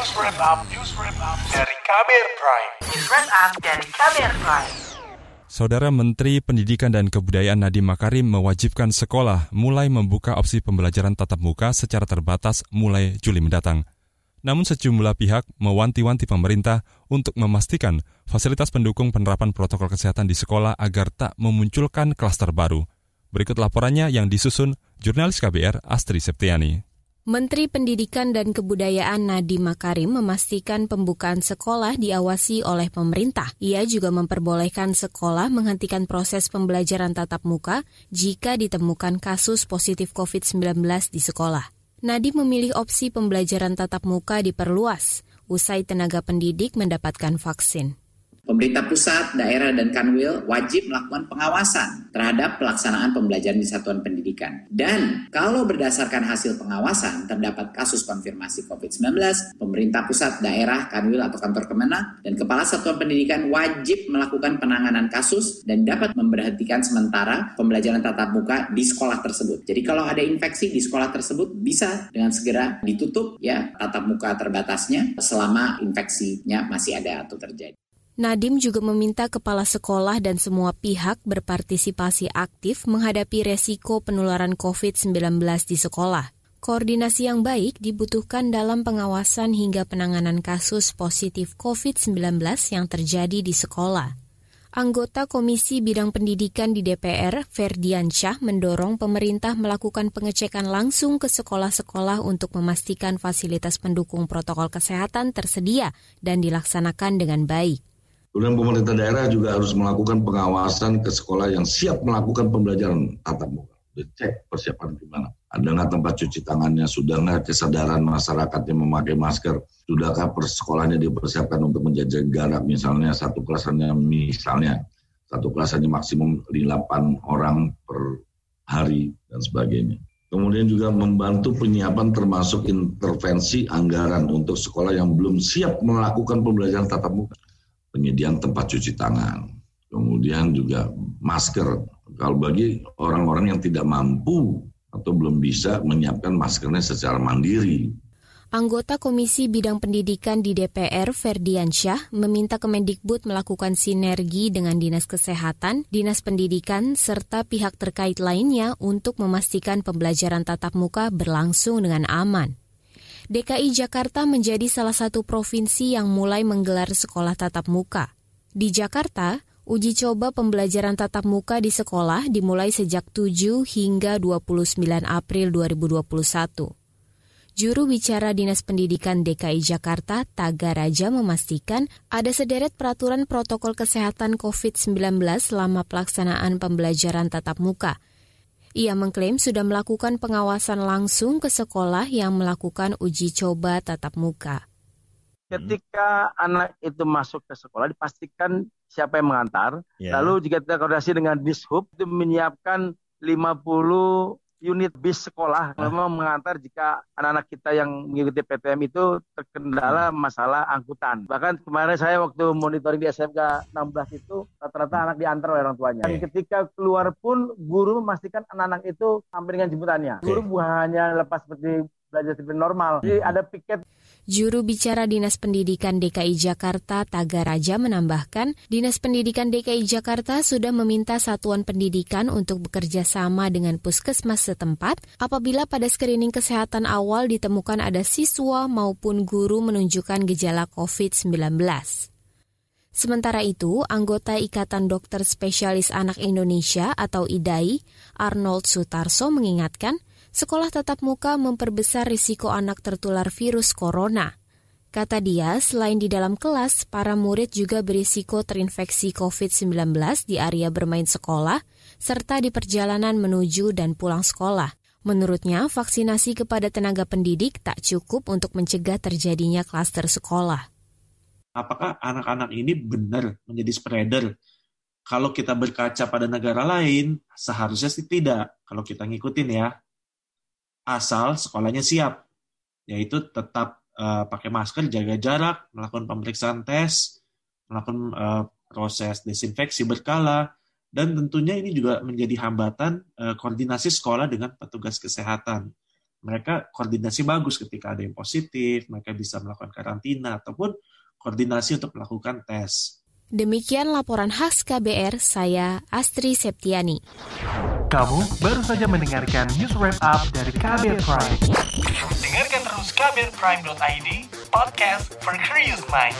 News Wrap Up, News Wrap Up dari Kamer Prime. News Wrap Up dari Kamer Prime. Saudara Menteri Pendidikan dan Kebudayaan Nadiem Makarim mewajibkan sekolah mulai membuka opsi pembelajaran tatap muka secara terbatas mulai Juli mendatang. Namun sejumlah pihak mewanti-wanti pemerintah untuk memastikan fasilitas pendukung penerapan protokol kesehatan di sekolah agar tak memunculkan klaster baru. Berikut laporannya yang disusun jurnalis KBR Astri Septiani. Menteri Pendidikan dan Kebudayaan Nadiem Makarim memastikan pembukaan sekolah diawasi oleh pemerintah. Ia juga memperbolehkan sekolah menghentikan proses pembelajaran tatap muka jika ditemukan kasus positif COVID-19 di sekolah. Nadiem memilih opsi pembelajaran tatap muka diperluas usai tenaga pendidik mendapatkan vaksin. Pemerintah pusat, daerah, dan kanwil wajib melakukan pengawasan terhadap pelaksanaan pembelajaran di satuan pendidikan. Dan kalau berdasarkan hasil pengawasan terdapat kasus konfirmasi COVID-19, pemerintah pusat, daerah, kanwil, atau kantor kemenang, dan kepala satuan pendidikan wajib melakukan penanganan kasus dan dapat memberhentikan sementara pembelajaran tatap muka di sekolah tersebut. Jadi kalau ada infeksi di sekolah tersebut bisa dengan segera ditutup ya tatap muka terbatasnya selama infeksinya masih ada atau terjadi. Nadim juga meminta kepala sekolah dan semua pihak berpartisipasi aktif menghadapi resiko penularan COVID-19 di sekolah. Koordinasi yang baik dibutuhkan dalam pengawasan hingga penanganan kasus positif COVID-19 yang terjadi di sekolah. Anggota Komisi Bidang Pendidikan di DPR, Ferdiansyah, mendorong pemerintah melakukan pengecekan langsung ke sekolah-sekolah untuk memastikan fasilitas pendukung protokol kesehatan tersedia dan dilaksanakan dengan baik. Kemudian pemerintah daerah juga harus melakukan pengawasan ke sekolah yang siap melakukan pembelajaran tatap muka. Dicek persiapan gimana. Ada nggak tempat cuci tangannya? Sudah nggak kesadaran masyarakatnya memakai masker? Sudahkah persekolahnya dipersiapkan untuk menjaga jarak misalnya satu kelasannya misalnya satu kelasannya maksimum 8 orang per hari dan sebagainya. Kemudian juga membantu penyiapan termasuk intervensi anggaran untuk sekolah yang belum siap melakukan pembelajaran tatap muka penyediaan tempat cuci tangan, kemudian juga masker. Kalau bagi orang-orang yang tidak mampu atau belum bisa menyiapkan maskernya secara mandiri. Anggota Komisi Bidang Pendidikan di DPR, Ferdiansyah, meminta Kemendikbud melakukan sinergi dengan Dinas Kesehatan, Dinas Pendidikan, serta pihak terkait lainnya untuk memastikan pembelajaran tatap muka berlangsung dengan aman. DKI Jakarta menjadi salah satu provinsi yang mulai menggelar sekolah tatap muka. Di Jakarta, uji coba pembelajaran tatap muka di sekolah dimulai sejak 7 hingga 29 April 2021. Juru bicara Dinas Pendidikan DKI Jakarta, Taga Raja memastikan ada sederet peraturan protokol kesehatan COVID-19 selama pelaksanaan pembelajaran tatap muka – ia mengklaim sudah melakukan pengawasan langsung ke sekolah yang melakukan uji coba tatap muka. Ketika anak itu masuk ke sekolah, dipastikan siapa yang mengantar. Yeah. Lalu jika kita koordinasi dengan Dishub, itu menyiapkan 50 unit bis sekolah ah. memang mengantar jika anak-anak kita yang mengikuti PTM itu terkendala masalah angkutan. Bahkan kemarin saya waktu monitoring di SMK 16 itu rata-rata anak diantar oleh orang tuanya. Dan ketika keluar pun guru memastikan anak-anak itu sampai dengan jemputannya. Guru bukan hanya lepas seperti belajar seperti normal. Jadi ada piket Juru bicara Dinas Pendidikan DKI Jakarta Tagaraja menambahkan, Dinas Pendidikan DKI Jakarta sudah meminta satuan pendidikan untuk bekerja sama dengan puskesmas setempat apabila pada screening kesehatan awal ditemukan ada siswa maupun guru menunjukkan gejala COVID-19. Sementara itu, anggota Ikatan Dokter Spesialis Anak Indonesia atau IDAI, Arnold Sutarso mengingatkan, sekolah tatap muka memperbesar risiko anak tertular virus corona. Kata dia, selain di dalam kelas, para murid juga berisiko terinfeksi COVID-19 di area bermain sekolah, serta di perjalanan menuju dan pulang sekolah. Menurutnya, vaksinasi kepada tenaga pendidik tak cukup untuk mencegah terjadinya klaster sekolah. Apakah anak-anak ini benar menjadi spreader? Kalau kita berkaca pada negara lain, seharusnya sih tidak. Kalau kita ngikutin ya, asal sekolahnya siap, yaitu tetap uh, pakai masker, jaga jarak, melakukan pemeriksaan tes, melakukan uh, proses desinfeksi berkala, dan tentunya ini juga menjadi hambatan uh, koordinasi sekolah dengan petugas kesehatan. mereka koordinasi bagus ketika ada yang positif, mereka bisa melakukan karantina ataupun koordinasi untuk melakukan tes. Demikian laporan khas KBR, saya Astri Septiani. Kamu baru saja mendengarkan news wrap up dari KBR Prime. Dengarkan terus kbrprime.id, podcast for curious mind.